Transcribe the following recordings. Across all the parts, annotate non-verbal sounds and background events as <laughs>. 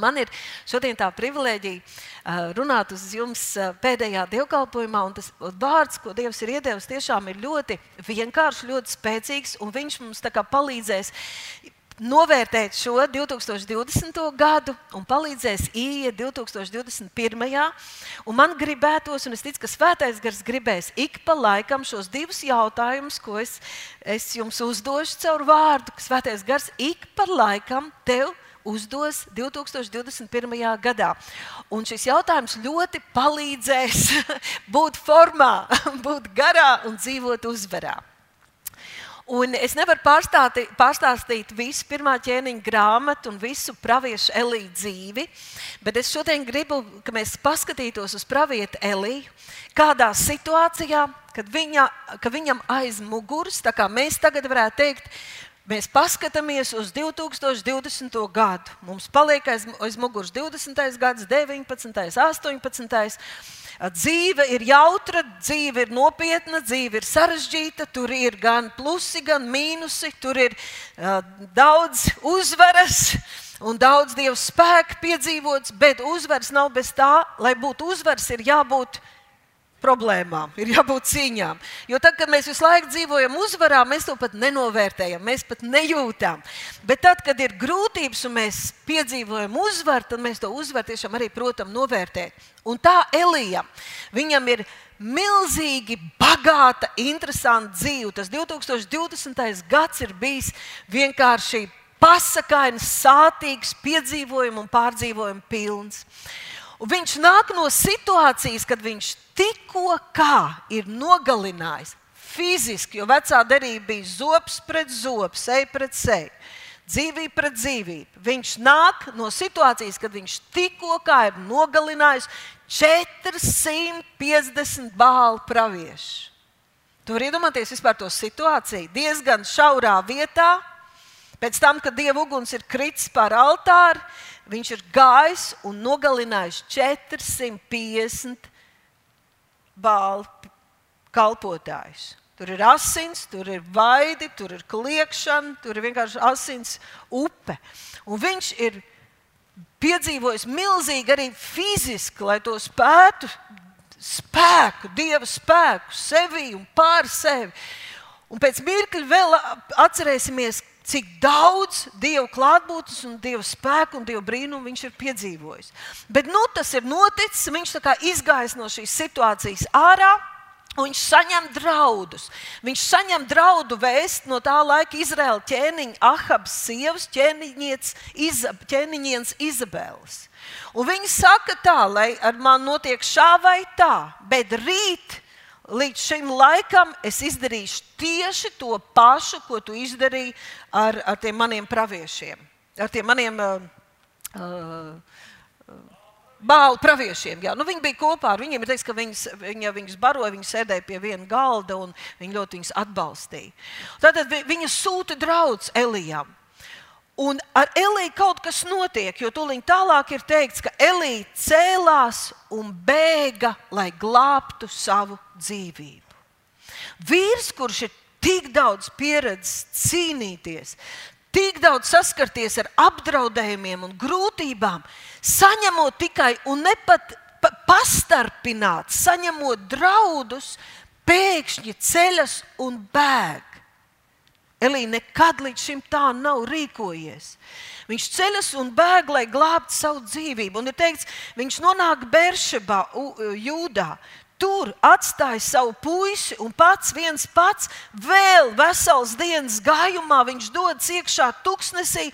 Man ir šodien tā privilēģija runāt uz jums pēdējā dievkalpojumā, un tas vārds, ko Dievs ir iedevis, tiešām ir ļoti vienkāršs, ļoti spēcīgs, un Viņš mums palīdzēs novērtēt šo 2020. gadu un palīdzēs ieiet 2021. Un man gribētos, un es ticu, ka Svētais Gars gribēs ik pa laikam šos divus jautājumus, ko es, es jums uzdošu caur vārdu, ka Svētais Gars ik pa laikam tev uzdos 2021. gadā. Un šis jautājums ļoti palīdzēs <laughs> būt formā, <laughs> būt garā un dzīvot uzvarā. Un es nevaru pārstāti, pārstāstīt visu pirmā ķēniņa grāmatu un visu praviešu Elīju dzīvi, bet es šodien gribu, ka mēs paskatītos uz pravieti Eliju, kādā situācijā, kad viņa, ka viņam aiz muguras, tā kā mēs tagad varētu teikt, Mēs paskatāmies uz 2020. gadu. Mums paliek aiz, aiz muguras 20. gads, 19. 18. Dzīve ir jautra, dzīve ir nopietna, dzīve ir sarežģīta. Tur ir gan plusi, gan mīnusi, tur ir uh, daudz uzvaras un daudz dievu spēku piedzīvots, bet uzvaras nav bez tā, lai būtu uzvaras, ir jābūt problēmām, ir jābūt cīņām. Jo tad, kad mēs visu laiku dzīvojam uzvarā, mēs to pat nenovērtējam, mēs pat nejūtam. Bet tad, kad ir grūtības un mēs piedzīvojam uzvaru, tad mēs to uzvaru tiešām arī, protams, novērtēt. Un tā Elija, viņam ir milzīgi bagāta, interesanta dzīve. Tas 2020. gads ir bijis vienkārši pasakains, sātīgs, piedzīvojumu un pārdzīvojumu pilns. Un viņš nāk no situācijas, kad viņš tikko ir nogalinājis fiziski, jo vecā derība bija zops pret zobu, seja pret seju, dzīvība pret dzīvību. Viņš nāk no situācijas, kad viņš tikko ir nogalinājis 450 bālu praviešu. Tur iedomājieties vispār to situāciju. Diezgan šaurā vietā, pēc tam, kad dieva uguns ir kritis pār altāru, viņš ir gājis un nogalinājis 450 bālu kalpotājus. Tur ir asins, tur ir vaidi, tur ir kliēkšana, tur ir vienkārši asins upe. Un viņš ir piedzīvojis milzīgi arī fiziski, lai to spētu, spēku, dieva spēku sevi un pār sevi. Un pēc mirkļa vēl atcerēsimies, cik daudz dievu klātbūtnes, un dievu spēku un dievu brīnumu viņš ir piedzīvojis. Bet nu, tas ir noticis, viņš izgājis no šīs situācijas ārā. Viņš saņem draudus. Viņš saņem draudu vēst no tā laika Izraēla ķēniņa, Ahabas sievas, ķēniņienes Izabeles. Un viņi saka tā, lai ar mani notiek šā vai tā, bet rīt līdz šim laikam es izdarīšu tieši to pašu, ko tu izdarīji ar, ar tiem maniem praviešiem, ar tiem maniem uh, uh, bālu praviešiem. Jā. Nu, viņi bija kopā ar viņiem. Teiks, ka viņas, viņa viņus baroja, viņi sēdēja pie viena galda un viņi ļoti viņus atbalstīja. Tad viņa sūta draugs Elijam. Un ar Elīju kaut kas notiek, jo tūlīt tālāk ir teikts, ka Elīja cēlās un bēga, lai glābtu savu dzīvību. Vīrs, kurš ir tik daudz pieredzējis cīnīties, tik daudz saskarties ar apdraudējumiem un grūtībām, saņemot tikai un ne pat pa, pastarpināt, saņemot draudus, pēkšņi ceļas un bēg. Elīja nekad līdz šim tā nav rīkojies. Viņš ceļas un bēg, lai glābtu savu dzīvību. Un ir teikts, viņš nonāk Beršebā, Jūdā. Tur atstāja savu puisi un pats viens pats vēl vesels dienas gājumā. Viņš dodas iekšā tuksnesī,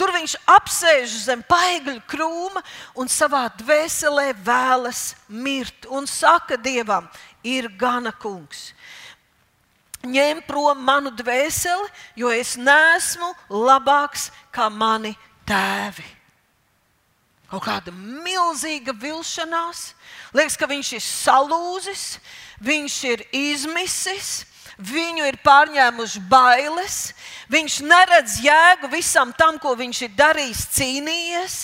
tur viņš apsēž zem paigļu krūma un savā dvēselē vēlas mirt. Un saka Dievam, ir gana kungs ņem prom manu dvēseli, jo es neesmu labāks kā mani tēvi. Kaut kāda milzīga vilšanās. Liekas, ka viņš ir salūzis, viņš ir izmisis, viņu ir pārņēmuši bailes, viņš neredz jēgu visam tam, ko viņš ir darījis, cīnījies.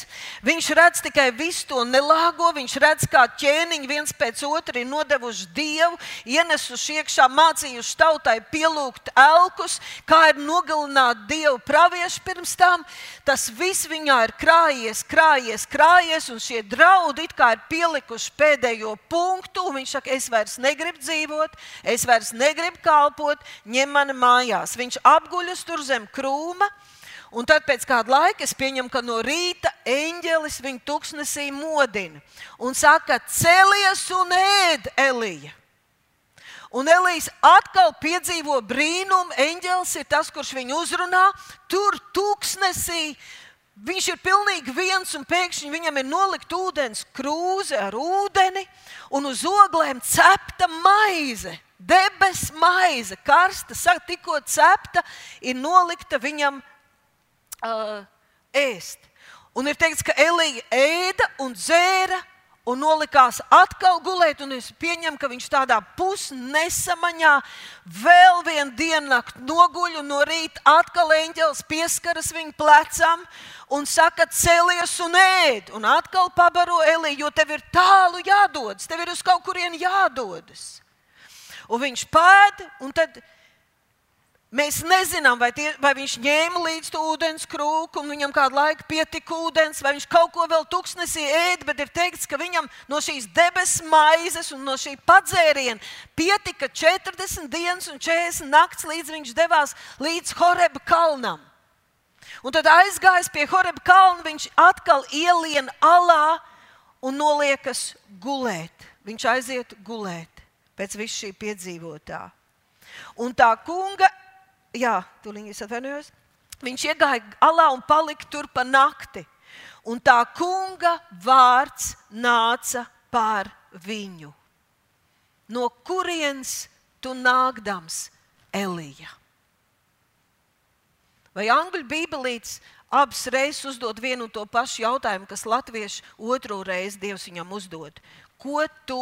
Viņš redz tikai visu to nelāgo, viņš redz, kā ķēniņi viens pēc otra ir nodevuši dievu, ienesuši iekšā, mācījuši tautai pielūgt elkus, kā ir nogalināt dievu praviešu pirms tam. Tas viss viņā ir krājies, krājies, krājies, un šie draudi it kā ir pielikuši pēdējo punktu. Viņš saka, es vairs negribu dzīvot, es vairs negribu kalpot, ņem mani mājās. Viņš apguļas tur zem krūma. Un tad pēc kāda laika es pieņemu, ka no rīta eņģelis viņu tuksnesī modina un saka, celies un ēd, Elija. Un Elīze atkal piedzīvo brīnumu. Eņģelis ir tas, kurš viņu uzrunā. Tur tūkstnesī viņš ir pilnīgi viens, un pēkšņi viņam ir nolikta ūdens krūze ar ūdeni, un uz oglēm cepta maize. Debes maize, karsta, tikko cepta, ir nolikta viņam uh, ēst. Un ir teikts, ka Elīja ēda un dzēra un nolikās atkal gulēt. Es pieņemu, ka viņš tādā pusnesamaņā vēl vienu diennakti noguļ, un no rīta atkal eņģēlis pieskaras viņa plecam un saka, celies un ēd. Un atkal pabaro Elīju, jo tev ir tālu jādodas, tev ir uz kaut kurien jādodas. Un viņš pēda, un tad Mēs nezinām, vai, tie, vai viņš ņēma līdzi ūdens krūku, un viņam kādu laiku pietika ūdens, vai viņš kaut ko vēl tuksnesī ēda, bet ir teikts, ka viņam no šīs debesu maizes un no šī padzēriena pietika 40 dienas un 40 nakts, līdz viņš devās līdz Horeba kalnam. Un tad aizgājis pie Horeba kalna, viņš atkal ielien alā un noliekas gulēt. Viņš aiziet gulēt pēc visu šī piedzīvotā. Un tā kunga jā, tūlīt es atvainojos. Viņš iegāja alā un palika tur pa nakti. Un tā kunga vārds nāca pār viņu. No kurienes tu nākdams, Elija? Vai angļu bībelītes abas reizes uzdod vienu un to pašu jautājumu, kas latviešu otro reizi Dievs viņam uzdod? Ko tu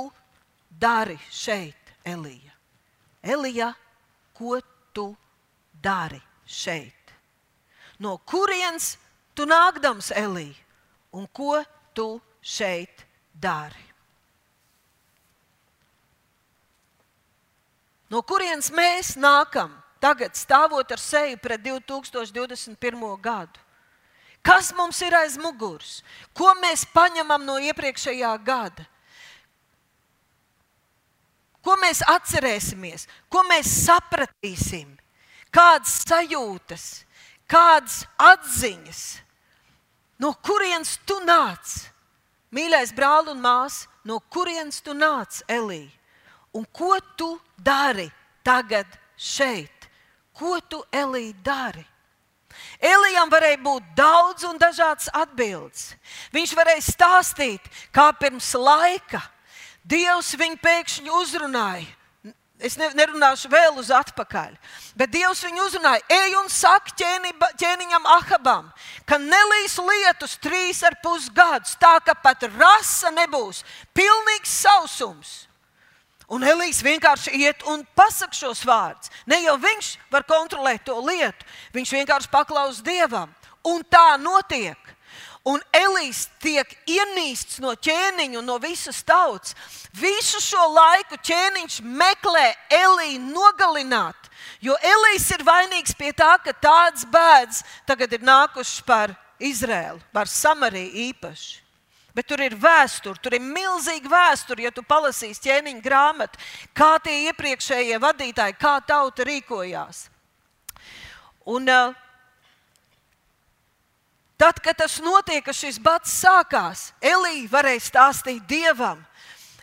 dari šeit, Elija? Elija, ko tu dari? šeit? No kurienes tu nākdams, Elī, un ko tu šeit dari? No kurienes mēs nākam tagad, stāvot ar seju pret 2021. gadu? Kas mums ir aiz muguras? Ko mēs paņemam no iepriekšējā gada? Ko mēs atcerēsimies, ko mēs sapratīsim? kādas sajūtas, kādas atziņas, no kurienes tu nāc? Mīļais brāl un māsa, no kurienes tu nāc, Elī? Un ko tu dari tagad šeit? Ko tu, Elī, dari? Elijam varēja būt daudz un dažādas atbildes. Viņš varēja stāstīt, kā pirms laika Dievs viņu pēkšņi uzrunāja Es ne, nerunāšu vēl uz atpakaļ. Bet Dievs viņu uzrunāja, ej un saka ķēni, ķēniņam Ahabam, ka nelīs lietus trīs ar pus gadus, tā ka pat rasa nebūs, pilnīgs sausums. Un Elīze vienkārši iet un pasakā šos vārdus. Ne jau viņš var kontrolēt to lietu, viņš vienkārši paklaus Dievam. Un tā notiek. Un Elīs tiek ienīsts no ķēniņa un no visas tautas. Visu šo laiku ķēniņš meklē Elīnu nogalināt, jo Elīs ir vainīgs pie tā, ka tādas bēdas tagad ir nākušas par Izrēlu, par Samariju īpaši. Bet tur ir vēsture, tur ir milzīga vēsture, ja tu palasīsi ķēniņa grāmatu, kā tie iepriekšējie vadītāji, kā tauta rīkojās. Un, uh, Tad, kad tas notiek, ka šis bats sākās, Elīja varēja stāstīt dievam.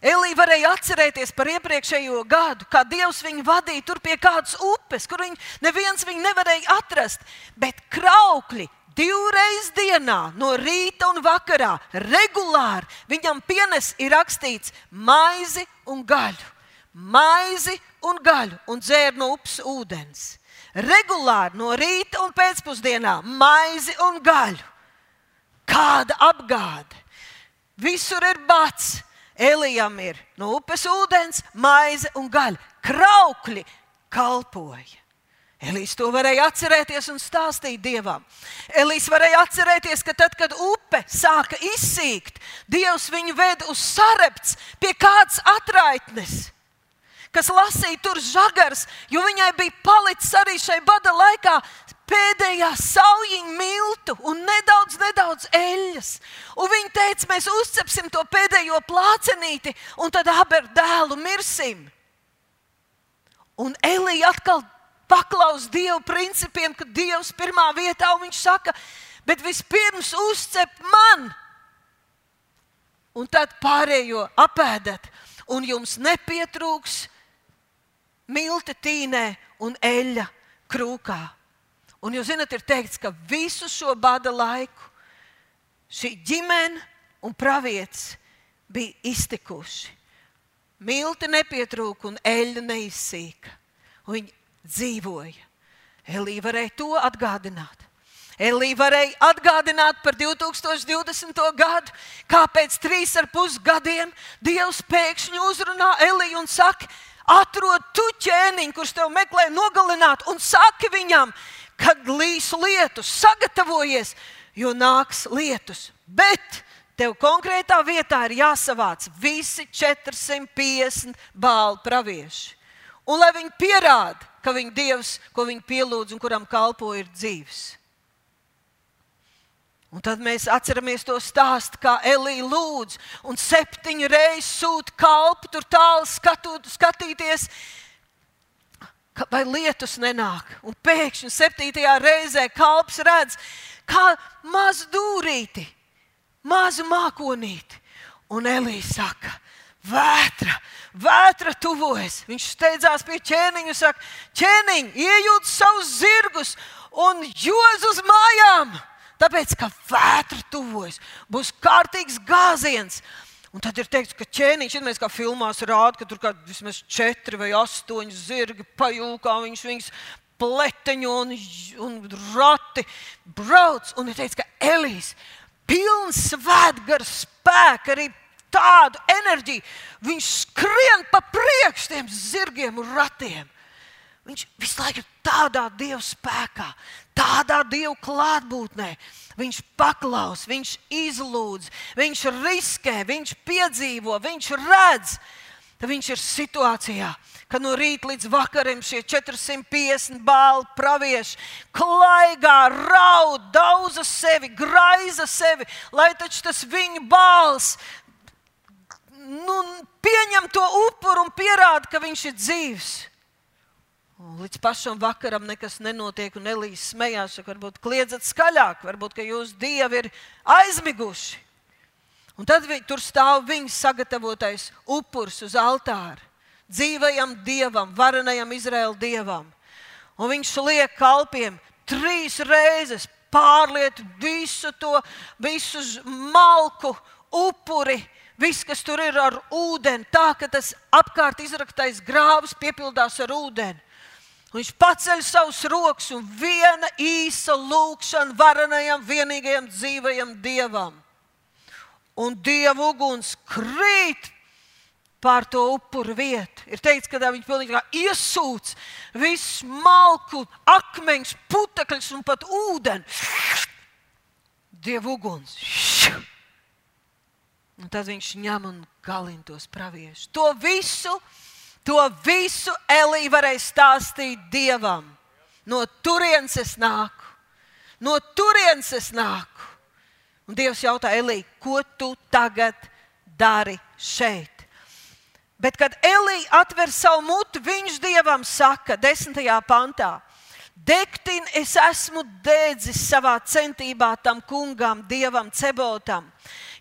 Elīja varēja atcerēties par iepriekšējo gadu, kā Dievs viņu vadīja tur pie kādas upes, kur viņu neviens viņu nevarēja atrast. Bet kraukļi divreiz dienā, no rīta un vakarā, regulāri viņam pienes ir rakstīts maizi un gaļu. Maizi un gaļu un dzēr no upes ūdens regulāri no rīta un pēcpusdienā maizi un gaļu. Kāda apgāde! Visur ir bats. Elijam ir no upes ūdens, maize un gaļa. Kraukļi, kalpoja. Elīs to varēja atcerēties un stāstīt Dievam. Elīs varēja atcerēties, ka tad, kad upe sāka izsīkt, Dievs viņu veda uz sarepts pie kādas atraitnes, kas lasīja tur žagars, jo viņai bija palicis arī šai bada laikā pēdējā saujiņa miltu un nedaudz, nedaudz eļļas. Un viņi teica, mēs uzcepsim to pēdējo plācenīti, un tad aberu dēlu mirsim. Un Elija atkal paklaus Dieva principiem, ka Dievs pirmā vietā un viņš saka, bet vispirms uzcep man, un tad pārējo apēdat, un jums nepietrūks milti tīnē un eļļa krūkā. Un jūs zināt, ir teikts, ka visu šo bada laiku šī ģimene un pravietis bija iztikuši. Milti nepietrūka un eļļa neizsīka. Un viņi dzīvoja. Elīja varēja to atgādināt. Elīja varēja atgādināt par 2020. gadu, kāpēc trīs ar pus gadiem Dievs pēkšņi uzrunā Elīju un saka, atrod tu ķēniņu, kurš tev meklē nogalināt, un saki viņam, kad līs lietus, sagatavojies, jo nāks lietus. Bet tev konkrētā vietā ir jāsavāc visi 450 bālu pravieši. Un lai viņi pierāda, ka viņa dievs, ko viņi pielūdz un kuram kalpo, ir dzīves. Un tad mēs atceramies to stāstu, kā Elīja lūdz, un septiņu reizi sūta kalpu tur tālu skatūt, skatīties, vai lietus nenāk. Un pēkšņi septītajā reizē kalps redz, kā mazu dūrīti, mazu mākonīti. Un Elīze saka, vētra, vētra tuvojas. Viņš steidzās pie ķēniņa un saka, ķēniņ, iejūt savus zirgus un jūz uz mājām. Tāpēc, ka vētra tuvojas, būs kārtīgs gāziens. Un tad ir teikts, ka ķēniņš, ja mēs kā filmās rādām, ka tur kaut vismaz četri vai astoņi zirgi pajūkā, viņš viņus pleteņo un, un rati brauc. Un ir teikts, ka Elīs pilns svētgara spēka, arī tādu enerģiju. Viņš skrien pa priekšu tiem zirgiem un ratiem. Viņš visu laiku ir tādā dieva spēkā, tādā dieva klātbūtnē. Viņš paklaus, viņš izlūdz, viņš riskē, viņš piedzīvo, viņš redz. Tad viņš ir situācijā, ka no rīta līdz vakaram šie 450 bāli pravieši klaigā, raud, dauza sevi, graiza sevi, lai taču tas viņa bāls nu, pieņem to upuru un pierāda, ka viņš ir dzīves. Līdz pašam vakaram nekas nenotiek, un Elīze smējās, ka varbūt kliedzat skaļāk, varbūt jūsu dievi ir aizmiguši. Un tad vi, tur stāv viņas sagatavotais upurs uz altāra dzīvajam dievam, varenajam Izraēla dievam. Un viņš liek kalpiem trīs reizes pārliet visu to, visu malku, upuri, viss, kas tur ir ar ūdeni, tā ka tas apkārt izraktais grāvs piepildās ar ūdeni. Viņš paceļ savus rokas un viena īsa lūkšana varenajam, vienīgajam dzīvajam dievam. Un dieva uguns krīt pār to upuru vietu. Ir teikts, ka viņi pilnībā iesūc visu malku, akmeņus, putekļus un pat ūdeni. Dieva uguns. Un tad viņš ņem un galina tos praviešus. To visu To visu Elīja varēja stāstīt Dievam. No turienes es nāku, no turienes es nāku. Un Dievs jautā Elīja, ko tu tagad dari šeit? Bet, kad Elīja atver savu mutu, viņš Dievam saka, desmitajā pantā, Degtin es esmu dēdzis savā centībā tam kungam, dievam, cebotam,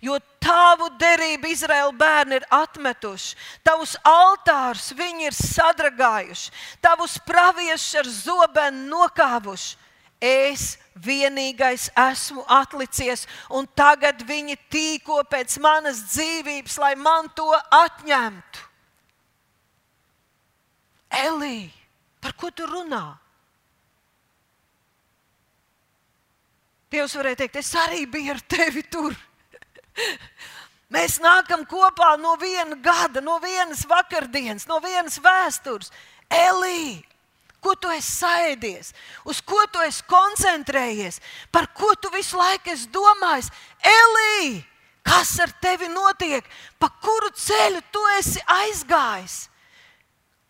jo tavu derību Izraēla bērni ir atmetuši, tavus altārus viņi ir sadragājuši, tavus praviešus ar zobenu nokāvuši. Es vienīgais esmu atlicies, un tagad viņi tīko pēc manas dzīvības, lai man to atņemtu. Elī, par ko tu runā? Dievs varēja teikt, es arī biju ar tevi tur. Mēs nākam kopā no viena gada, no vienas vakardienas, no vienas vēstures. Elī, ko tu esi sēdies, uz ko tu esi koncentrējies, par ko tu visu laiku esi domājis. Elī, kas ar tevi notiek, pa kuru ceļu tu esi aizgājis?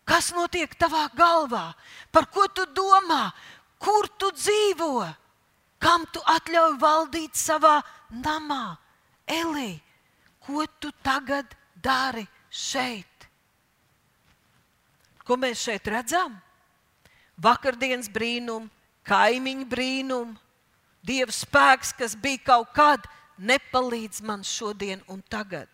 Kas notiek tavā galvā, par ko tu domā, kur tu dzīvo, kam tu atļauj valdīt savā namā? Elī, ko tu tagad dari šeit? Ko mēs šeit redzam? Vakardienas brīnumu, kaimiņu brīnumu, Dieva spēks, kas bija kaut kad, nepalīdz man šodien un tagad.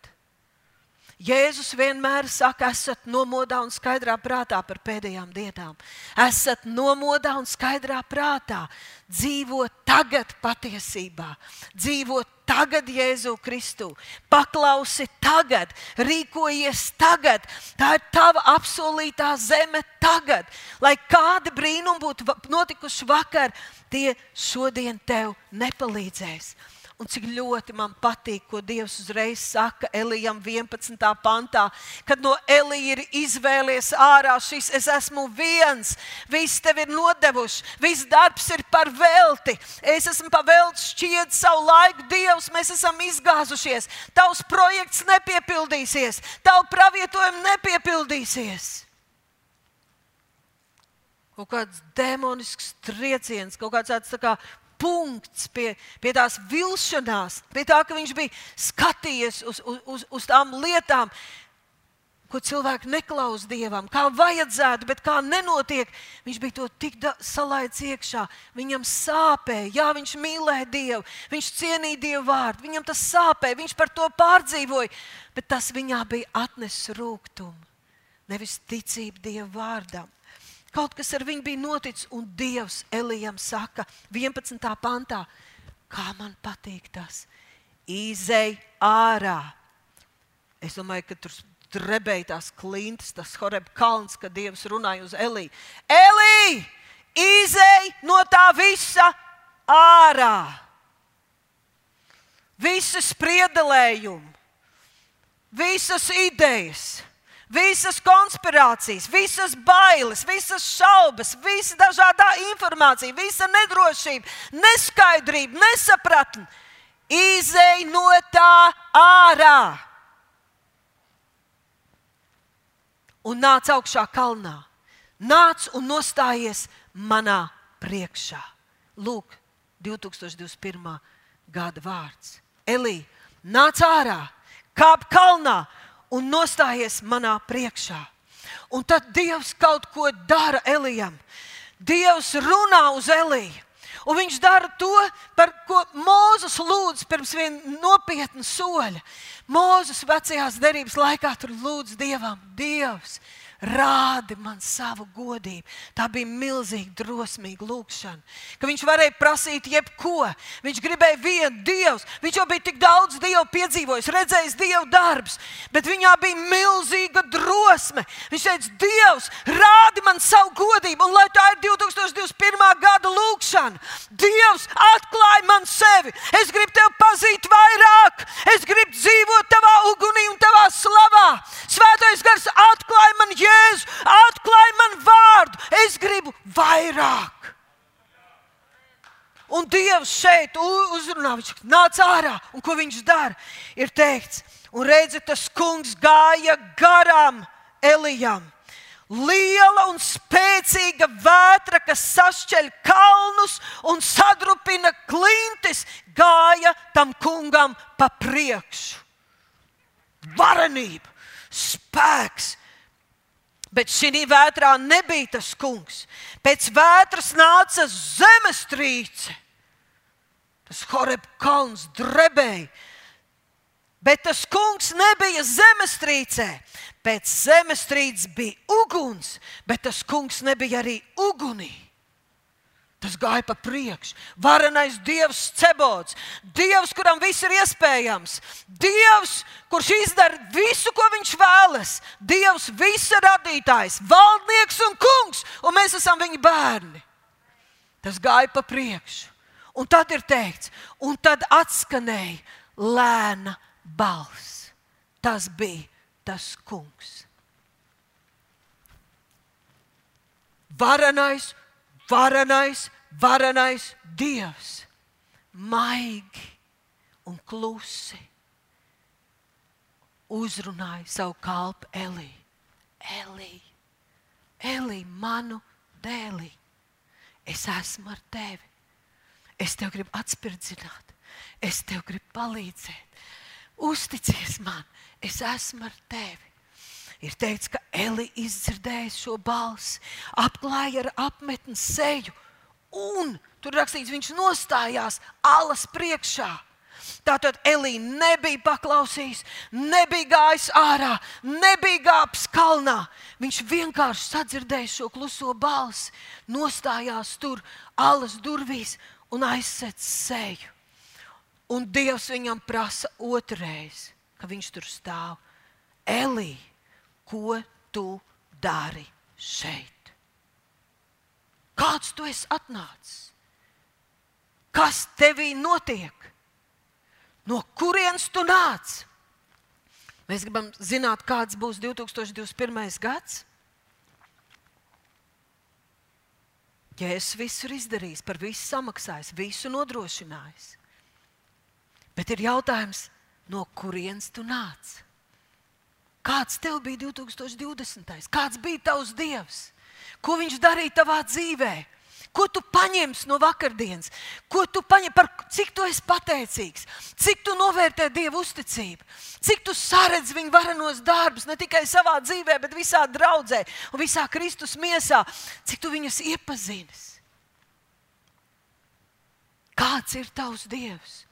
Jēzus vienmēr saka, esat nomodā un skaidrā prātā par pēdējām dienām. Esat nomodā un skaidrā prātā. Dzīvo tagad patiesībā, dzīvo tagad Jēzu Kristu. Paklausi tagad, rīkojies tagad. Tā ir tava apsolītā zeme tagad. Lai kādi brīnumi būtu notikuši vakar, tie šodien tev nepalīdzēs. Un cik ļoti man patīk, ko Dievs uzreiz saka Elijam 11. pantā, kad no Elija ir izvēlies ārā šis es esmu viens, viss tev ir nodevuši, viss darbs ir par velti. Es esmu pavelts šķiet savu laiku, Dievs, mēs esam izgāzušies. Tavs projekts nepiepildīsies, tavu pravietojumi nepiepildīsies. Kaut kāds demonisks trieciens, kaut kāds tāds tā kā punkts pie, pie tās vilšanās, pie tā, ka viņš bija skatījies uz, uz, uz, uz tām lietām, ko cilvēki neklaus dievam, kā vajadzētu, bet kā nenotiek. Viņš bija to tik salaidis iekšā. Viņam sāpēja, jā, viņš mīlēja Dievu, viņš cienīja Dievu vārdu, viņam tas sāpēja, viņš par to pārdzīvoja, bet tas viņā bija atnesis rūkumu, nevis ticību Dieva vārdam. Kaut kas ar viņu bija noticis, un Dievs Elijam saka, 11. pantā, kā man patīk tas. Izej ārā. Es domāju, ka tur drebēja tās klintis, tas horeb kalns, kad Dievs runāja uz Eliju. Elī, izej no tā visa ārā. Visas spriedelējumi, visas idejas visas konspirācijas, visas bailes, visas šaubas, visa dažādā informācija, visa nedrošība, neskaidrība, nesapratne. Izej no tā ārā un nāc augšā kalnā. Nāc un nostājies manā priekšā. Lūk, 2021. gada vārds. Elī, nāc ārā, kāp kalnā un nostājies manā priekšā. Un tad Dievs kaut ko dara Elijam. Dievs runā uz Eliju. Un viņš dara to, par ko Mozus lūdz pirms viena nopietna soļa. Mozus vecajās derības laikā tur lūdz Dievam, Dievs, rādi man savu godību. Tā bija milzīga, drosmīga lūkšana, ka viņš varēja prasīt jebko. Viņš gribēja vienu dievu. Viņš jau bija tik daudz dievu piedzīvojis, redzējis dievu darbus, bet viņā bija milzīga drosme. Viņš teica, Dievs, rādi man savu godību, un lai tā ir 2021. gada lūkšana. Dievs, atklāj man sevi. Es gribu tevi pazīt vairāk, es gribu dzīvot tavā ugunī un tavā slavā. Svētais gars atklāj man jēgu. Jēzu, atklāj man vārdu, es gribu vairāk. Un Dievs šeit uzrunā, viņš nāc ārā, un ko viņš dara? Ir teikts, un redzi, tas kungs gāja garām Elijam. Liela un spēcīga vētra, kas sašķeļ kalnus un sadrupina klintis, gāja tam kungam pa priekšu. Varenība, spēks, Bet šī vētrā nebija tas kungs. Pēc vētras nāca zemestrīce. Tas horeb kalns drebēja. Bet tas kungs nebija zemestrīcē. Pēc zemestrīces bija uguns, bet tas kungs nebija arī ugunī. Tas gāja pa priekšu. Varenais Dievs, Cebots, Dievs, kuram viss ir iespējams, Dievs, kurš izdara visu, ko viņš vēlas, Dievs, visa radītājs, valdnieks un kungs, un mēs esam viņa bērni. Tas gāja pa priekšu. Un tad ir teikts, un tad atskanēja lēna balss. Tas bija tas kungs. varenais, varenais, varenais Dievs maigi un klusi uzrunāja savu kalpu Eliju. Elī, Elī, manu dēlī, es esmu ar tevi. Es tev gribu atspirdzināt, es tev gribu palīdzēt. Uzticies man, es esmu ar tevi. Ir teikts, ka Elija izdzirdēja šo balsi, apklāja ar apmetni seju, un tur rakstīts, viņš nostājās alas priekšā. Tātad Elīna nebija paklausījis, nebija gājis ārā, nebija gāpis kalnā. Viņš vienkārši sadzirdēja šo kluso balsi, nostājās tur, alas durvīs un aizsēdz seju. Un Dievs viņam prasa otrreiz, ka viņš tur stāv. Elī, ko tu dari šeit? Kāds tu esi atnācis? Kas tevī notiek? No kurienes tu nāc? Mēs gribam zināt, kāds būs 2021. gads. Ja es visu izdarīju, par visu samaksāju, visu nodrošināju, bet ir jautājums, no kurienes tu nāc? Kāds tev bija 2020. Kāds bija tavs dievs? Ko viņš darīja tavā dzīvēm? Ko tu paņemsi no vakardienas? Ko tu paņem, par cik tu esi pateicīgs? Cik tu novērtē Dieva uzticību? Cik tu saredz viņa varenos darbus ne tikai savā dzīvē, bet visā draudzē un visā Kristus miesā? Cik tu viņus iepazīsti? Kāds ir tavs Dievs?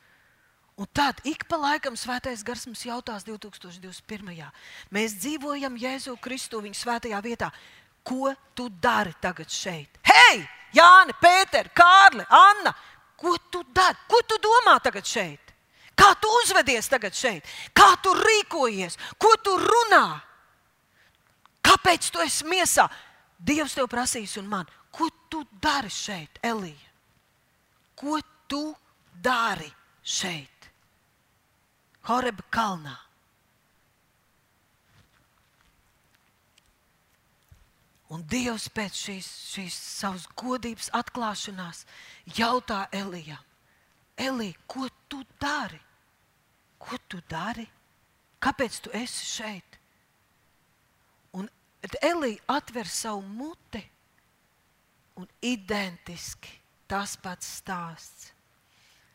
Un tad ik pa laikam svētais gars mums jautās 2021. Mēs dzīvojam Jēzu Kristu viņa svētajā vietā. Ko tu dari tagad šeit? Hei! Jāni, Pēter, Kārli, Anna, ko tu dari? Ko tu domā tagad šeit? Kā tu uzvedies tagad šeit? Kā tu rīkojies? Ko tu runā? Kāpēc tu esi miesā? Dievs tev prasīs, un man, ko tu dari šeit, Elija? Ko tu dari šeit? Horeba kalnā. Un Dievs pēc šīs, šīs savas godības atklāšanās jautā Elijam, Elija, ko tu dari? Ko tu dari? Kāpēc tu esi šeit? Un Elija atver savu muti, un identiski tas pats stāsts.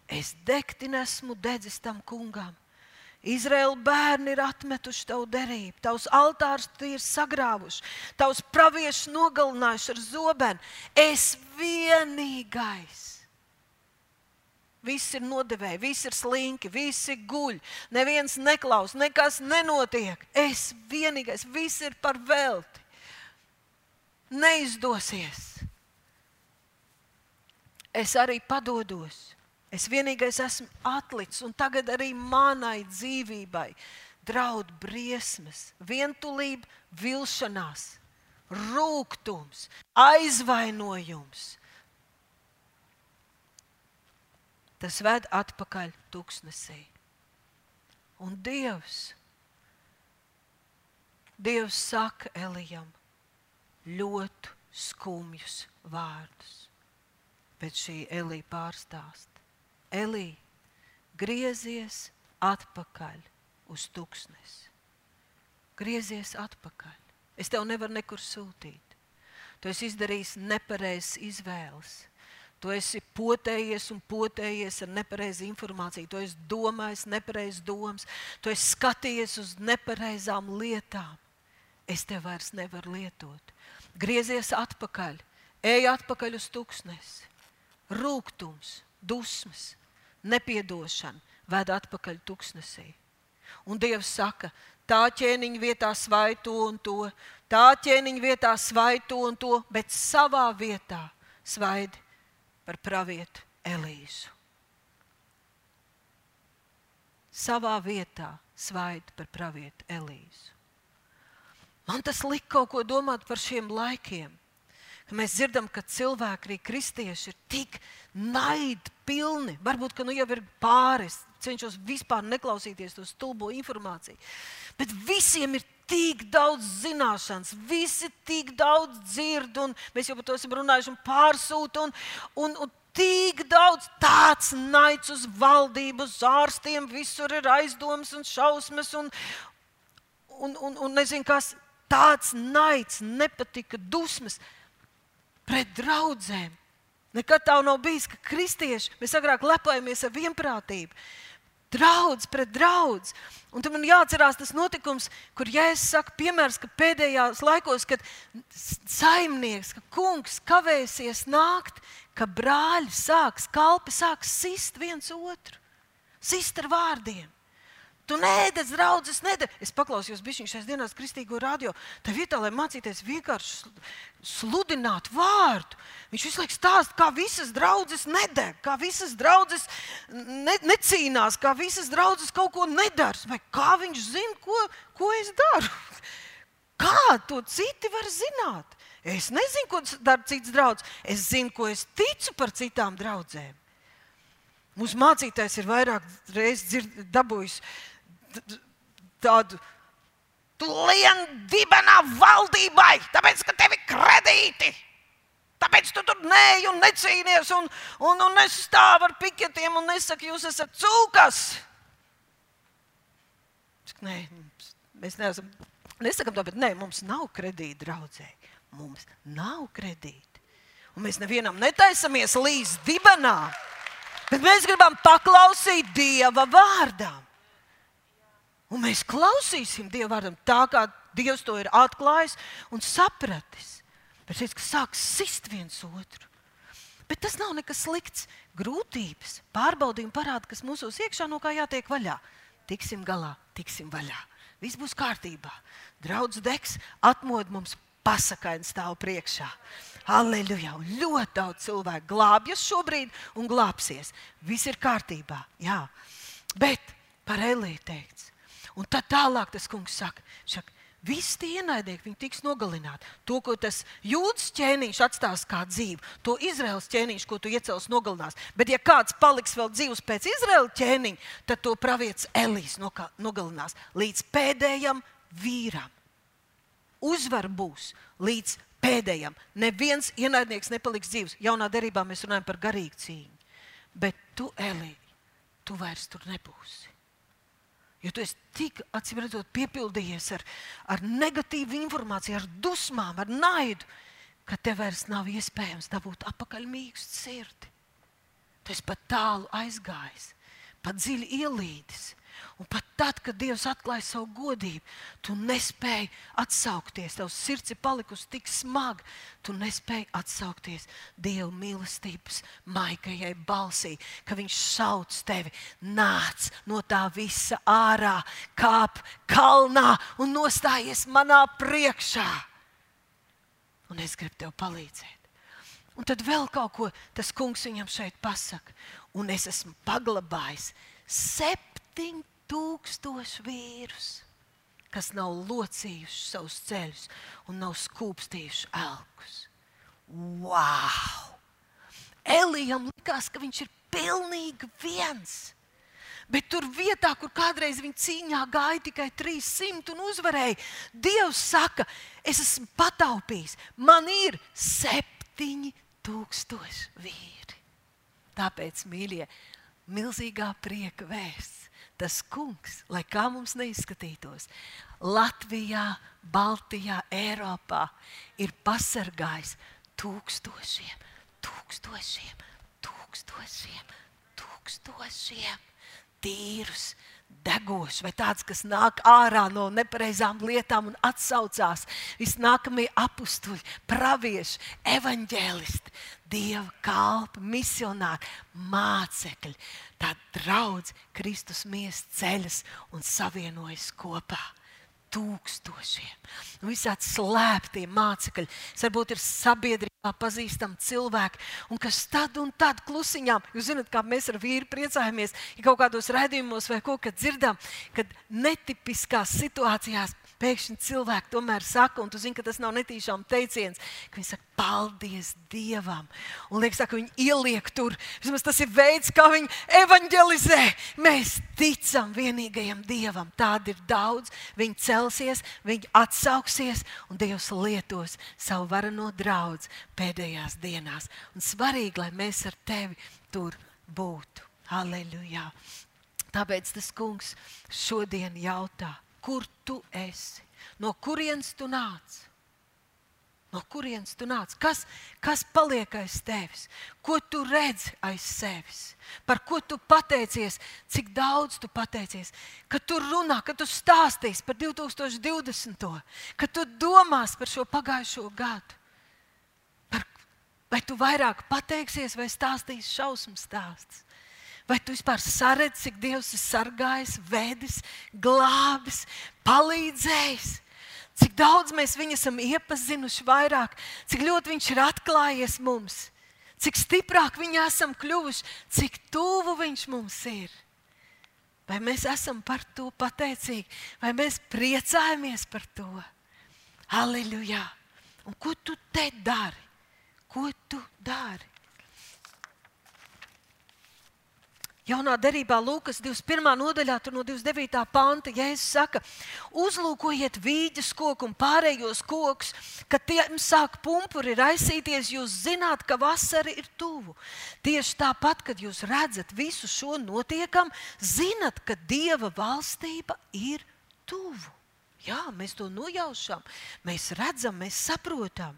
Es degti nesmu dedzis tam kungam, Izraēla bērni ir atmetuši tavu derību, tavs altārus ir sagrāvuši, tavs praviešus nogalinājuši ar zobenu. Es vienīgais. Viss ir nodevēji, viss ir slinki, visi guļ, neviens neklaus, nekas nenotiek. Es vienīgais, viss ir par velti. Neizdosies. Es arī padodos. Es vienīgais esmu atlicis, un tagad arī manai dzīvībai draud briesmas, vientulība, vilšanās, rūkums, aizvainojums. Tas ved atpakaļ tuksnesī. Un Dievs, Dievs saka Elijam ļoti skumjus vārdus. Bet šī Elija pārstāst. Elī, griezies atpakaļ uz tūkstnesi. Griezies atpakaļ. Es tev nevaru nekur sūtīt. Tu esi izdarījis nepareizas izvēles. Tu esi potējies un potējies ar nepareizu informāciju. Tu esi domājis nepareizas domas. Tu esi skatījies uz nepareizām lietām. Es tev vairs nevaru lietot. Griezies atpakaļ, ej atpakaļ uz tūkstnesi. Rūkums, dusmas, nepiedošana ved atpakaļ tuksnesī. Un Dievs saka, tā ķēniņa vietā svai to un to, tā ķēniņa vietā svai to un to, bet savā vietā svaidi par pravietu Elīzu. Savā vietā svaidi par pravietu Elīzu. Man tas lika kaut ko domāt par šiem laikiem mēs dzirdam, ka cilvēki, arī kristieši, ir tik naidpilni. Varbūt, ka nu jau ir pāris, cenšos vispār neklausīties to stulbo informāciju. Bet visiem ir tik daudz zināšanas, visi tik daudz dzird, un mēs jau par to esam runājuši, un pārsūta. Un, un, un tik daudz tāds naids uz valdību, uz ārstiem, visur ir aizdomas un šausmas, un, un, un, un nezinu, kas tāds naids, nepatika, dusmas pret draugiem. Nekad tā nav bijis, ka kristieši mēs agrāk lepojamies ar vienprātību. Draudz pret draudz. Un tam man jāatcerās tas notikums, kur Jēzus saka, piemērs, ka pēdējos laikos, kad saimnieks, ka kungs kavēsies nākt, ka brāļi sāks, kalpi sāks sist viens otru, sist ar vārdiem. Tu nēdz, draugs, nedēļ. Es paklausījos bišķiņš šajās dienās kristīgo radio. Tā vietā, lai mācīties vienkārši sludināt vārdu, viņš visu laiku stāsta, kā visas draudzes nedeg, kā visas draudzes ne, necīnās, kā visas draudzes kaut ko nedara. Vai kā viņš zina, ko, ko es daru? <laughs> Kā to citi var zināt? Es nezinu, ko dara cits draugs. Es zinu, ko es ticu par citām draudzēm. Mūsu mācītājs ir vairāk reizes dabūjis tādu. Tu lien dibenā valdībai, tāpēc, ka tev ir kredīti. Tāpēc tu tur neej un necīnies un, un, un nestāv ar piketiem un nesaki, jūs esat cūkas. Nē, mēs neesam. Nesakām to, bet nē, mums nav kredīta draudzēji. Mums nav kredīti. Un mēs nevienam netaisamies līdz dibenā, bet mēs gribam paklausīt Dieva vārdam. Un mēs klausīsim Dieva vārdam tā, kā Dievs to ir atklājis un sapratis. Bet šis sāks sist viens otru. Bet tas nav nekas slikts. Grūtības, pārbaudījumi parāda, kas mūsos iekšā no kā jātiek vaļā. Tiksim galā, tiksim vaļā. Viss būs kārtībā. Draudz degs, atmod mums pasakaini stāv priekšā. Aleluja! Ļoti daudz cilvēku glābjas šobrīd un glābsies. Viss ir kārtībā. Jā. Bet par Elīju teikts. Un tad tālāk tas kungs saka, šak, Visi tie ienaidnieki, viņi tiks nogalināti. To, ko tas jūdas ķēniņš atstās kā dzīvu, to Izraels ķēniņš, ko tu iecels, nogalinās. Bet, ja kāds paliks vēl dzīvs pēc Izraels ķēniņa, tad to pravietis Elīs nogalinās līdz pēdējam vīram uzvara būs līdz pēdējam. Neviens ienaidnieks nepaliks dzīves. Jaunā derībā mēs runājam par garīgu cīņu. Bet tu, Elī, tu vairs tur nebūsi. Jo tu esi tik acīm redzot, piepildījies ar, ar negatīvu informāciju, ar dusmām, ar naidu, ka tev vairs nav iespējams dabūt atpakaļ mīkstu sirdi. Tu esi pat tālu aizgājis, pat dziļi ielīdis. Un pat tad, kad Dievs atklāja savu godību, tu nespēji atsaukties. Tavs sirds ir palikusi tik smaga, tu nespēji atsaukties Dieva mīlestības maigajai balsī, ka Viņš sauc tevi, nāc no tā visa ārā, kāp kalnā un nostājies manā priekšā. Un es gribu tev palīdzēt. Un tad vēl kaut ko tas kungs viņam šeit pasaka. Un es esmu paglabājis septiņu tūkstoši vīrus, kas nav locījuši savus ceļus un nav skūpstījuši elkus. Wow! Elijam likās, ka viņš ir pilnīgi viens. Bet tur vietā, kur kādreiz viņa cīņā gāja tikai 300 un uzvarēja, Dievs saka, es esmu pataupījis. Man ir 7000 vīri. Tāpēc, mīļie, milzīgā prieka vēsts tas kungs, lai kā mums neizskatītos, Latvijā, Baltijā, Eiropā ir pasargājis tūkstošiem, tūkstošiem, tūkstošiem, tūkstošiem tīrus, degošs, vai tāds, kas nāk ārā no nepareizām lietām un atsaucās. Visnākamie apstuļi, pravieši, evaņģēlisti, dieva kalpi, misionāri, mācekļi. Tā draudz Kristus miesas ceļas un savienojas kopā tūkstošiem. Nu, visādi slēptie mācekļi. Varbūt ir sabiedrība pazīstami cilvēki, un kas tad un tad klusiņām, jūs zināt, kā mēs ar vīru priecājamies, ja kaut kādos raidījumos vai ko dzirdam, kad netipiskās situācijās pēkšņi cilvēki tomēr saka, un tu zini, ka tas nav netīšām teiciens, ka viņi saka, paldies Dievam. Un liekas, ka viņi ieliek tur. Vismaz tas ir veids, kā viņi evanģelizē. Mēs ticam vienīgajam Dievam. Tāda ir daudz. Viņi celsies, viņi atsauksies, un Dievs lietos savu varano draugu pēdējās dienās. Un svarīgi, lai mēs ar tevi tur būtu. Halleluja! Tāpēc tas kungs šodien jautā, kur tu esi, no kurienes tu nāc. No kurienes tu nāc? Kas, kas paliek aiz tevis? Ko tu redzi aiz sevis? Par ko tu pateicies? Cik daudz tu pateicies? Kad tu runā, kad tu stāstīsi par 2020. kad tu domās par šo pagājušo gadu. Par, vai tu vairāk pateiksies vai stāstīsi šausmu stāstus? Vai tu vispār saredzi, cik Dievs ir sargājis, vedis, glābis, palīdzējis? Cik daudz mēs viņu esam iepazinuši vairāk, cik ļoti viņš ir atklājies mums, cik stiprāk viņi esam kļuvuši, cik tuvu viņš mums ir. Vai mēs esam par to pateicīgi, vai mēs priecājamies par to? Halleluja! Un ko tu te dari? Ko tu dari? Jaunā derībā, Lūkas 21. nodaļā, no 29. panta, Jēzus saka, uzlūkojiet vīģes koku un pārējos kokus, kad tiem sāk pumpuri raisīties, jūs zināt, ka vasara ir tuvu. Tieši tāpat, kad jūs redzat visu šo notiekam, zinat, ka Dieva valstība ir tuvu. Jā, mēs to nojaušam, mēs redzam, mēs saprotam.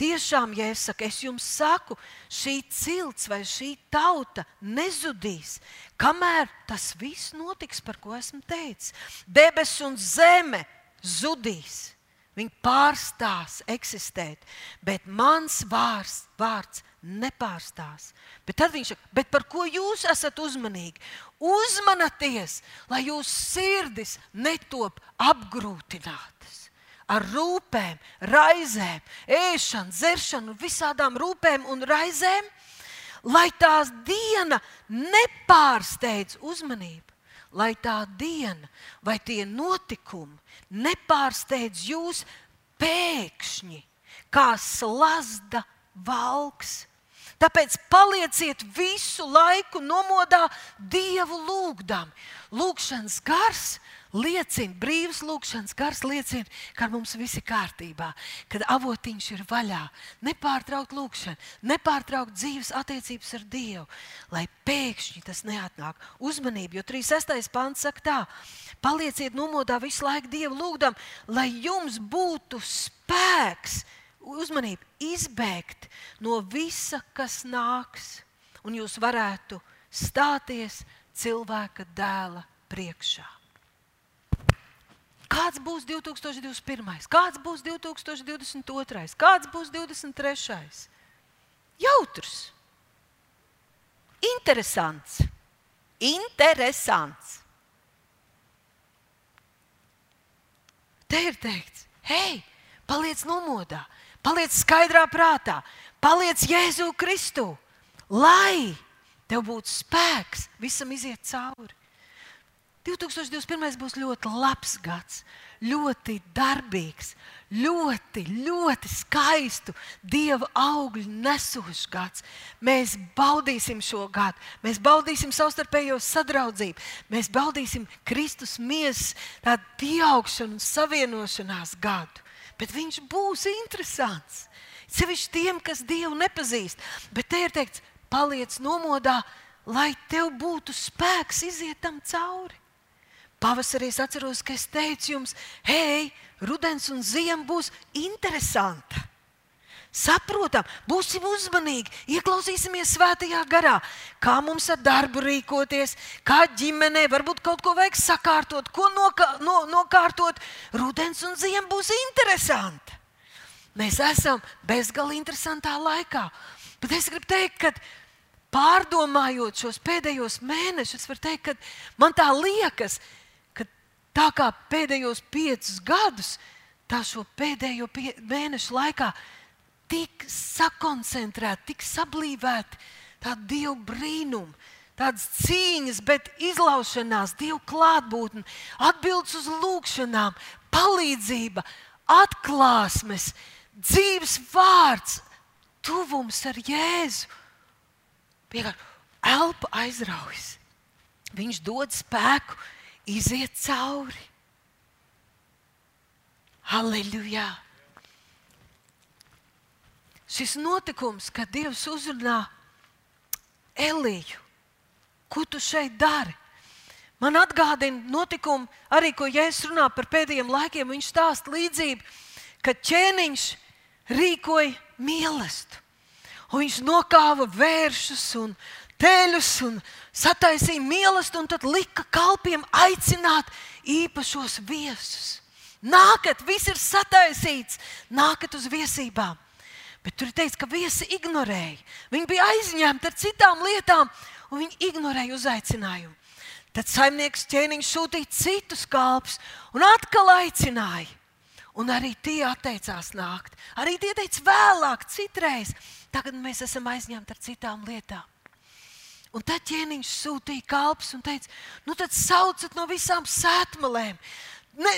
Tiešām, ja es saku, es jums saku, šī cilts vai šī tauta nezudīs, kamēr tas viss notiks, par ko esmu teicis. Debesis un zeme zudīs, viņi pārstās eksistēt, bet mans vārds, vārds nepārstās. Bet tad viņš saka, bet par ko jūs esat uzmanīgi? Uzmanieties, lai jūsu sirdis netop apgrūtinātas ar rūpēm, raizēm, ēšanu, dzeršanu, visādām rūpēm un raizēm, lai tās diena nepārsteidz uzmanību. Lai tā diena vai tie notikumi nepārsteidz jūs pēkšņi, kā slazda valks. Tāpēc palieciet visu laiku nomodā Dievu lūgdam. Lūkšanas gars liecina, brīvs lūkšanas gars liecina, ka mums viss ir kārtībā, kad avotiņš ir vaļā. Nepārtraukt lūkšanu, nepārtraukt dzīves attiecības ar Dievu, lai pēkšņi tas neatnāk. Uzmanību, jo 36. pāns saka tā, palieciet nomodā visu laiku Dievu lūgdam, lai jums būtu spēks, uzmanību, izbēgt no visa, kas nāks, un jūs varētu stāties cilvēka dēla priekšā. Kāds būs 2021, kāds būs 2022, kāds būs 2023? Jautrs, interesants, interesants. Te ir teikts, hei, paliec nomodā, paliec skaidrā prātā, paliec Jēzu Kristu, lai tev būtu spēks visam iziet cauri. 2021. būs ļoti labs gads, ļoti darbīgs, ļoti, ļoti skaistu dieva augļu nesošs gads. Mēs baudīsim šo gadu, mēs baudīsim savstarpējo sadraudzību, mēs baudīsim Kristus miesas tādu pieaugšanu un savienošanās gadu. Bet viņš būs interesants. Sevišķi tiem, kas Dievu nepazīst. Bet te ir teikts, paliec nomodā, lai tev būtu spēks iziet tam cauri. Pavasarī es atceros, ka es teicu jums, hei, rudens un ziema būs interesanta. Saprotam, būsim uzmanīgi, ieklausīsimies svētajā garā, kā mums ar darbu rīkoties, kā ģimenē, varbūt kaut ko vajag sakārtot, ko noka, no, nokārtot. Rudens un ziema būs interesanta. Mēs esam bezgalīgi interesantā laikā. Bet es gribu teikt, ka pārdomājot šos pēdējos mēnešus, var teikt, ka man tā liekas, ka Tā kā pēdējos piecus gadus, tā šo pēdējo pie, mēnešu laikā tik sakoncentrēti, tik sablīvēti tādu dievu brīnumu. Tādas cīņas, bet izlaušanās, Dieva klātbūtne, atbildes uz lūgšanām, palīdzība, atklāsmes, dzīves vārds, tuvums ar Jēzu. Vienkārši elpa aizraujas. Viņš dod spēku, iziet cauri. Halleluja! Šis notikums, kad Dievs uzrunā Eliju, ko tu šeit dari? Man atgādina notikumu, arī ko Jēzus runā par pēdējiem laikiem. Viņš stāsta līdzību, ka ķēniņš rīkoja mīlestību. Viņš nokāva vēršus un teļus un sataisīja mīlestību, un tad lika kalpiem aicināt īpašos viesus. Nākat, viss ir sataisīts, nākat uz viesībām. Bet tur ir teikts, ka viesi ignorēja. Viņi bija aizņemti ar citām lietām, un viņi ignorēja uzaicinājumu. Tad saimnieks ķēniņš sūtīja citus kalpus un atkal aicināja. Un arī tie atteicās nākt. Arī tie teica vēlāk, citreiz. Tagad mēs esam aizņemti ar citām lietām. Un tad ķēniņš sūtīja kalpus un teica, nu tad sauciet no visām sētmalēm. Ne,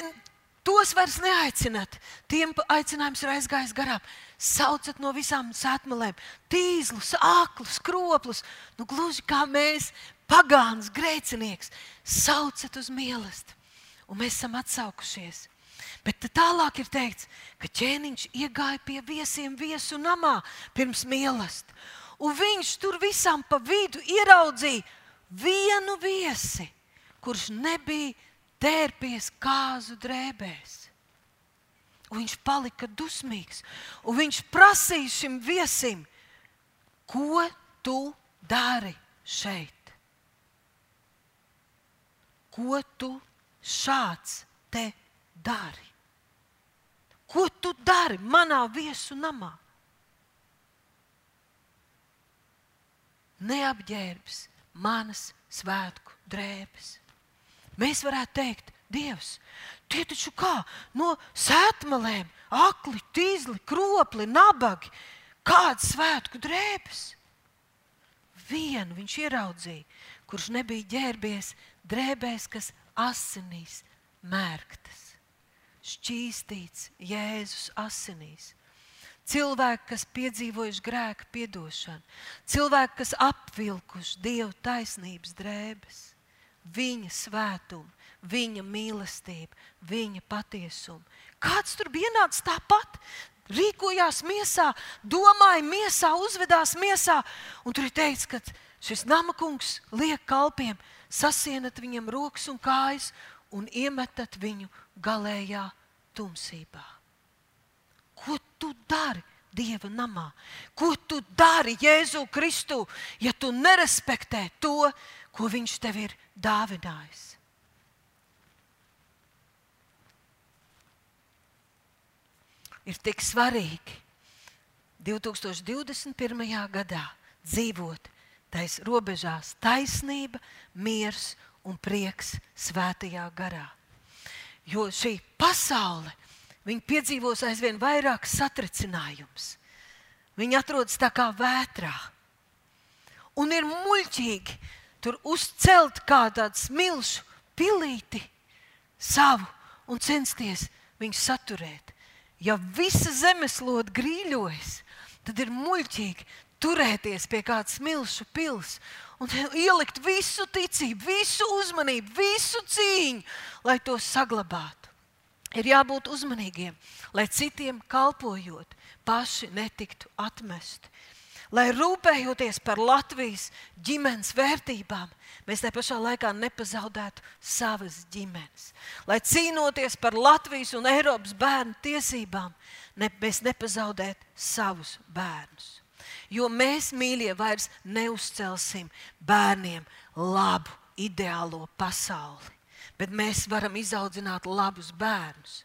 tos vairs neaicināt. Tiem aicinājums ir aizgājis garām. Sauciet no visām sētmalēm, tīzlus, aklus, kroplus, nu gluži kā mēs, pagāns, grēcinieks, sauciet uz mīlestību. Un mēs esam atsaukušies. Bet tālāk ir teikts, ka ķēniņš iegāja pie viesiem viesu namā pirms mīlestības. Un viņš tur visam pa vidu ieraudzīja vienu viesi, kurš nebija tērpies kāzu drēbēs. Un viņš palika dusmīgs. Un viņš prasīja šim viesim, ko tu dari šeit? Ko tu šāds te dari? Ko tu dari manā viesu namā? Neapģērbs manas svētku drēbes. Mēs varētu teikt, Dievs, tie taču kā no sētmalēm, akli, tīzli, kropli, nabagi, kādas svētku drēbes. Vienu viņš ieraudzīja, kurš nebija ģērbies drēbēs, kas asinīs mērktas, šķīstīts Jēzus asinīs. Cilvēki, kas piedzīvojuši grēka piedošanu, cilvēki, kas apvilkuši Dieva taisnības drēbes viņa svētumu, viņa mīlestību, viņa patiesumu. Kāds tur ienācis tāpat? Rīkojās miesā, domāja miesā, uzvedās miesā. Un tur ir teikts, ka šis namakungs liek kalpiem, sasienat viņam rokas un kājas un iemetat viņu galējā tumsībā. Tu dari? Dieva namā. Ko tu dari Jēzu Kristu, ja tu nerespektē to, ko Viņš tev ir dāvinājis? Ir tik svarīgi 2021. gadā dzīvot tais robežās taisnība, miers un prieks svētajā garā. Jo šī pasaule Viņi piedzīvos aizvien vairāk satricinājumus. Viņi atrodas tā kā vētrā. Un ir muļķīgi tur uzcelt kā tādu smilšu pilīti savu un censties viņu saturēt. Ja visa zemeslode grīļojas, tad ir muļķīgi turēties pie kādas smilšu pils un <laughs> ielikt visu ticību, visu uzmanību, visu cīņu, lai to saglabātu ir jābūt uzmanīgiem, lai citiem kalpojot, paši netiktu atmesti. Lai rūpējoties par Latvijas ģimenes vērtībām, mēs tajā pašā laikā nepazaudētu savas ģimenes. Lai cīnoties par Latvijas un Eiropas bērnu tiesībām, ne, mēs nepazaudētu savus bērnus. Jo mēs, mīļie, vairs neuzcelsim bērniem labu, ideālo pasauli bet mēs varam izaudzināt labus bērnus.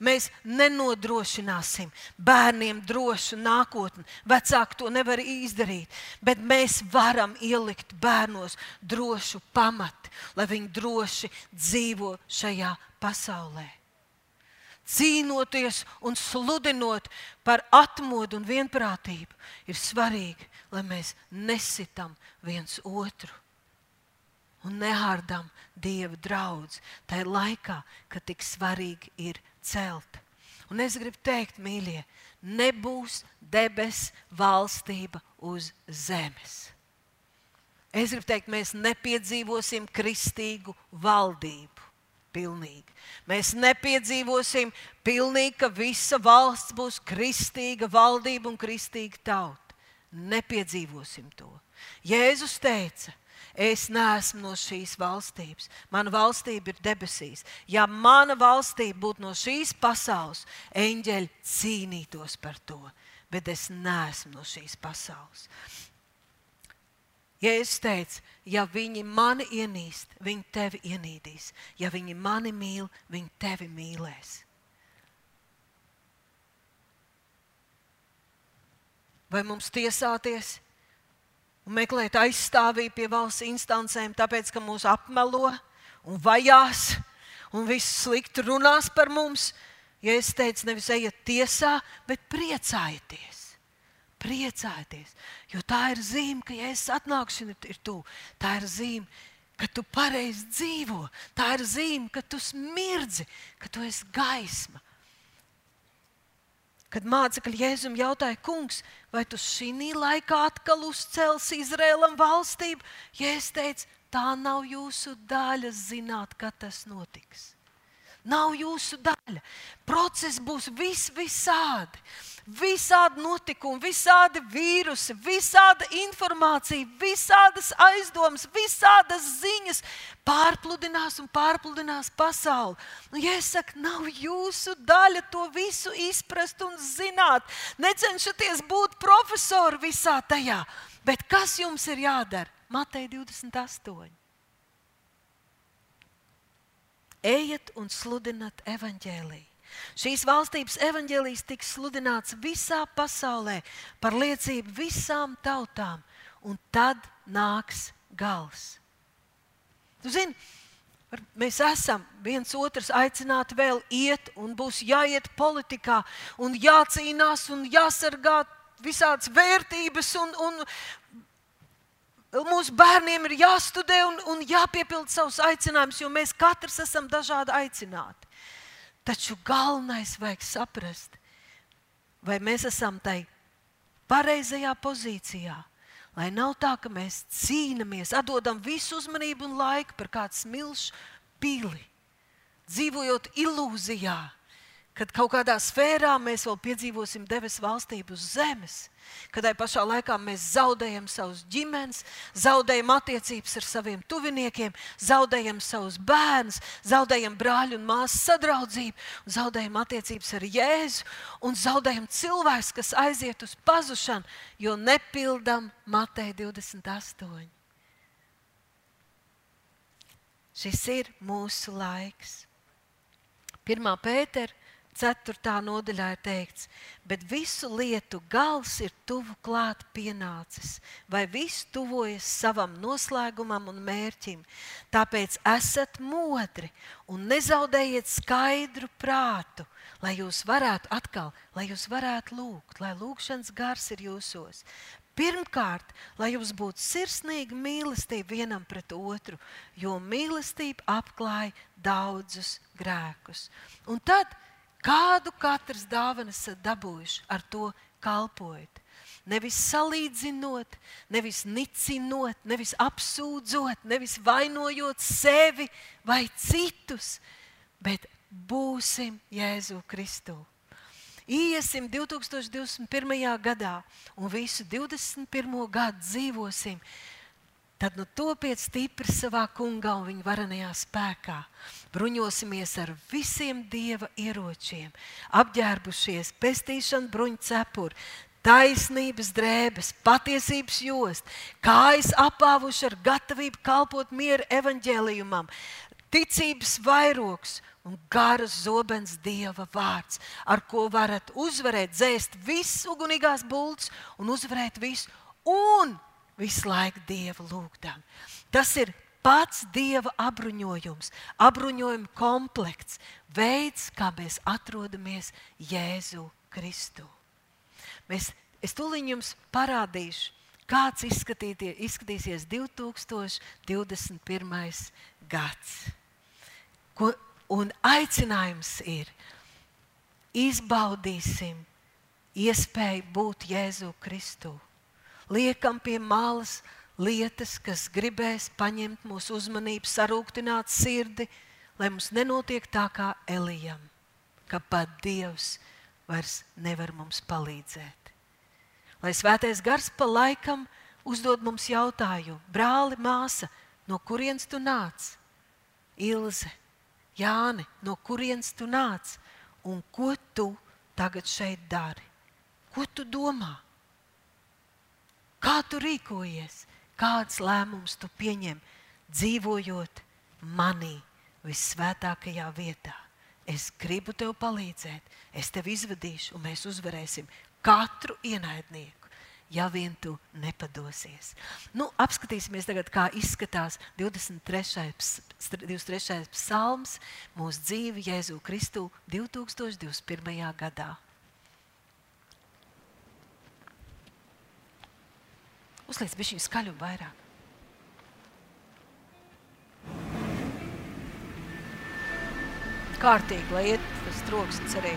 Mēs nenodrošināsim bērniem drošu nākotni. Vecāki to nevar izdarīt, bet mēs varam ielikt bērnos drošu pamatu, lai viņi droši dzīvo šajā pasaulē. cīnoties un sludinot par atmodu un vienprātību, ir svarīgi, lai mēs nesitam viens otru un nehārdam Dieva draugu tajā laikā, kad tik svarīgi ir celt. Un es gribu teikt, mīļie, nebūs debesu valstība uz zemes. Es gribu teikt, mēs nepiedzīvosim kristīgu valdību. Pilnīgi. Mēs nepiedzīvosim pilnīgi, ka visa valsts būs kristīga valdība un kristīga tauta. Nepiedzīvosim to. Jēzus teica, es neesmu no šīs valstības. Mana valstība ir debesīs. Ja mana valstība būtu no šīs pasaules, eņģeļi cīnītos par to, bet es neesmu no šīs pasaules. Jēzus teica, ja viņi mani ienīst, viņi tevi ienīdīs. Ja viņi mani mīl, viņi tevi mīlēs. Vai mums tiesāties un meklēt aizstāvību pie valsts instancēm, tāpēc ka mūs apmelo un vajās un viss slikti runās par mums? Ja es teicu, nevis ejiet tiesā, bet priecājieties priecājieties. Jo tā ir zīme, ka Jēzus atnākšana ir tuvu. Tā ir zīme, ka tu pareizi dzīvo. Tā ir zīme, ka tu smirdzi, ka tu esi gaisma. Kad mācekļi Jēzum jautāja, kungs, vai tu šī laikā atkal uzcelsi Izrēlam valstību? Jēzus teica, tā nav jūsu daļa zināt, kad tas notiks. Nav jūsu daļa. Process būs vis visādi visādi notikumi, visādi vīrusi, visāda informācija, visādas aizdomas, visādas ziņas pārpludinās un pārpludinās pasauli. Nu, ja es saku, nav jūsu daļa to visu izprast un zināt, necenšaties būt profesori visā tajā, bet kas jums ir jādara? Matei 28. Ejiet un sludinat evaņģēlīju. Šīs valstības evaņģēlijs tiks sludināts visā pasaulē par liecību visām tautām, un tad nāks gals. Tu zini, Mēs esam viens otrs aicināti vēl iet, un būs jāiet politikā, un jācīnās, un jāsargā visādas vērtības, un, un mūsu bērniem ir jāstudē un, un jāpiepild savus aicinājumus, jo mēs katrs esam dažādi aicināti. Taču galvenais vajag saprast, vai mēs esam tai pareizajā pozīcijā. Lai nav tā, ka mēs cīnāmies, atdodam visu uzmanību un laiku par kādu smilšu pili, dzīvojot ilūzijā, kad kaut kādā sfērā mēs vēl piedzīvosim debesu valstību uz zemes kad tai pašā laikā mēs zaudējam savus ģimenes, zaudējam attiecības ar saviem tuviniekiem, zaudējam savus bērnus, zaudējam brāļu un māsu sadraudzību, zaudējam attiecības ar Jēzu un zaudējam cilvēkus, kas aiziet uz pazušanu, jo nepildam Mateja 28. Šis ir mūsu laiks. Pirmā pētera 4. nodaļā ir teikts, bet visu lietu gals ir tuvu klāt pienācis, vai viss tuvojas savam noslēgumam un mērķim. Tāpēc esiet modri un nezaudējiet skaidru prātu, lai jūs varētu atkal, lai jūs varētu lūgt, lai lūgšanas gars ir jūsos. Pirmkārt, lai jums būtu sirsnīga mīlestība vienam pret otru, jo mīlestība apklāj daudzus grēkus. Un tad Kādu katrs dāvanas dabūjuši, ar to kalpojot. Nevis salīdzinot, nevis nicinot, nevis apsūdzot, nevis vainojot sevi vai citus, bet būsim Jēzu Kristu. Iesim 2021. gadā un visu 21. gadu dzīvosim tad nu topiet stipri savā kungā un viņa varenajā spēkā. Bruņosimies ar visiem dieva ieročiem, apģērbušies, pestīšanu bruņu cepuri, taisnības drēbes, patiesības jost, kājas apāvuši ar gatavību kalpot miera evaņģēlījumam, ticības vairogs un garas zobens dieva vārds, ar ko varat uzvarēt, dzēst visas ugunīgās bultas un uzvarēt visu. Un visu laiku Dievu lūgdam. Tas ir pats Dieva apbruņojums, apbruņojuma komplekts, veids, kā mēs atrodamies Jēzu Kristu. Mēs, es tūlīt jums parādīšu, kāds izskatīsies 2021. gads. Ko, un aicinājums ir izbaudīsim iespēju būt Jēzu Kristu. Liekam pie malas lietas, kas gribēs paņemt mūsu uzmanību, sarūktināt sirdi, lai mums nenotiek tā kā Elijam, ka pat Dievs vairs nevar mums palīdzēt. Lai svētais gars pa laikam uzdod mums jautājumu, brāli, māsa, no kurienes tu nāc? Ilze, Jāni, no kurienes tu nāc un ko tu tagad šeit dari? Ko tu domā? Kā tu rīkojies? Kāds lēmums tu pieņem, dzīvojot manī, vissvētākajā vietā? Es gribu tev palīdzēt, es tev izvadīšu, un mēs uzvarēsim katru ienaidnieku ja vien tu nepadosies. Nu, apskatīsimies tagad, kā izskatās 23. 23. psalms mūsu dzīve Jēzu Kristu 2021. gadā. Uzliec viņu skaļu vairāk. Kārtīgi, lai iet tas troksnis arī.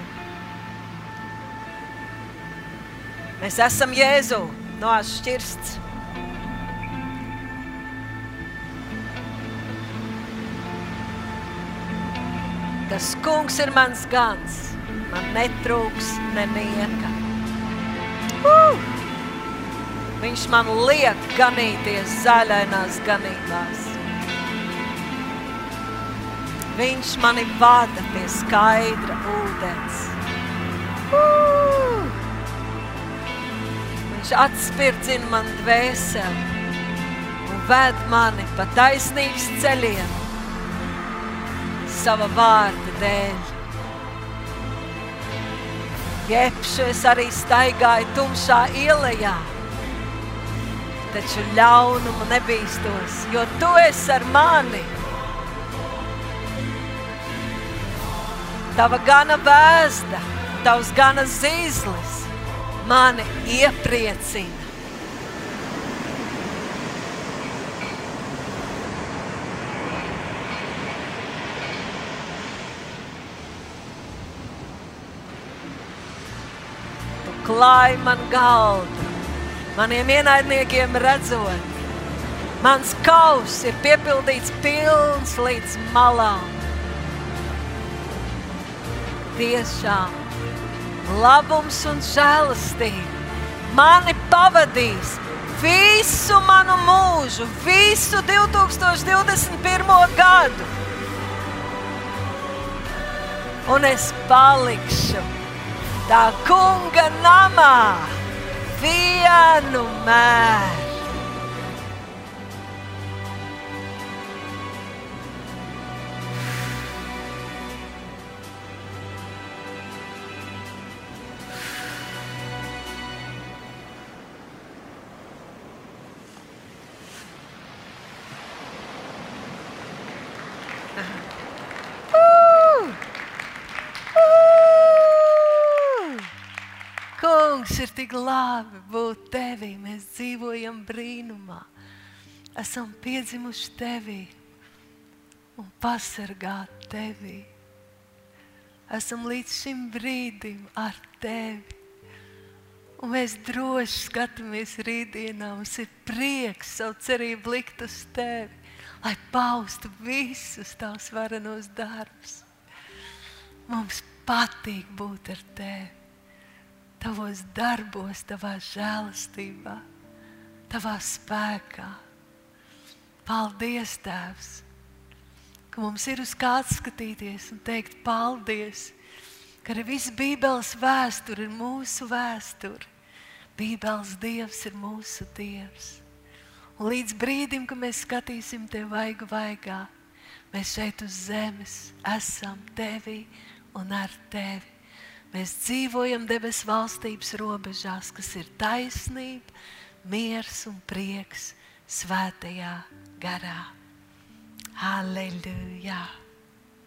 Mēs esam Jēzu nošķirsts. Tas kungs ir mans gans, man netrūks nenieka. Uh! Viņš man liek ganīties zaļainās ganībās. Viņš mani vada pie skaidra ūdens. Uh! Viņš atspirdzina man dvēseli un ved mani pa taisnības ceļiem sava vārda dēļ. Jebšu es arī staigāju tumšā ielā, taču ļaunumu nebīstos, jo tu esi ar mani. Tava gana vēsta, tavs gana zīslis mani iepriecina. Tu klāji man galdu, maniem ienaidniekiem redzot. Mans kauss ir piepildīts pilns līdz malām. Tiešām labums un žēlastība mani pavadīs visu manu mūžu, visu 2021. gadu. Un es palikšu tā kunga namā vienu mēru. Kungs, ir tik labi būt tevī. Mēs dzīvojam brīnumā. Esam piedzimuši tevī un pasargāti tevī. Esam līdz šim brīdim ar tevi. Un mēs droši skatāmies rītdienā. Mums ir prieks savu cerību likt uz tevi, lai paustu visus tavus varenos darbus. Mums patīk būt ar tevi tavos darbos, tavā žēlastībā, tavā spēkā. Paldies, Tēvs, ka mums ir uz kā skatīties un teikt paldies, ka arī viss Bībeles vēsture ir mūsu vēsture. Bībeles Dievs ir mūsu Dievs. Un līdz brīdim, kad mēs skatīsim te vaigu vaigā, mēs šeit uz zemes esam tevi un ar tevi. Mēs dzīvojam debesu valstības robežās, kas ir taisnība, miers un prieks svētajā garā. Halleluja!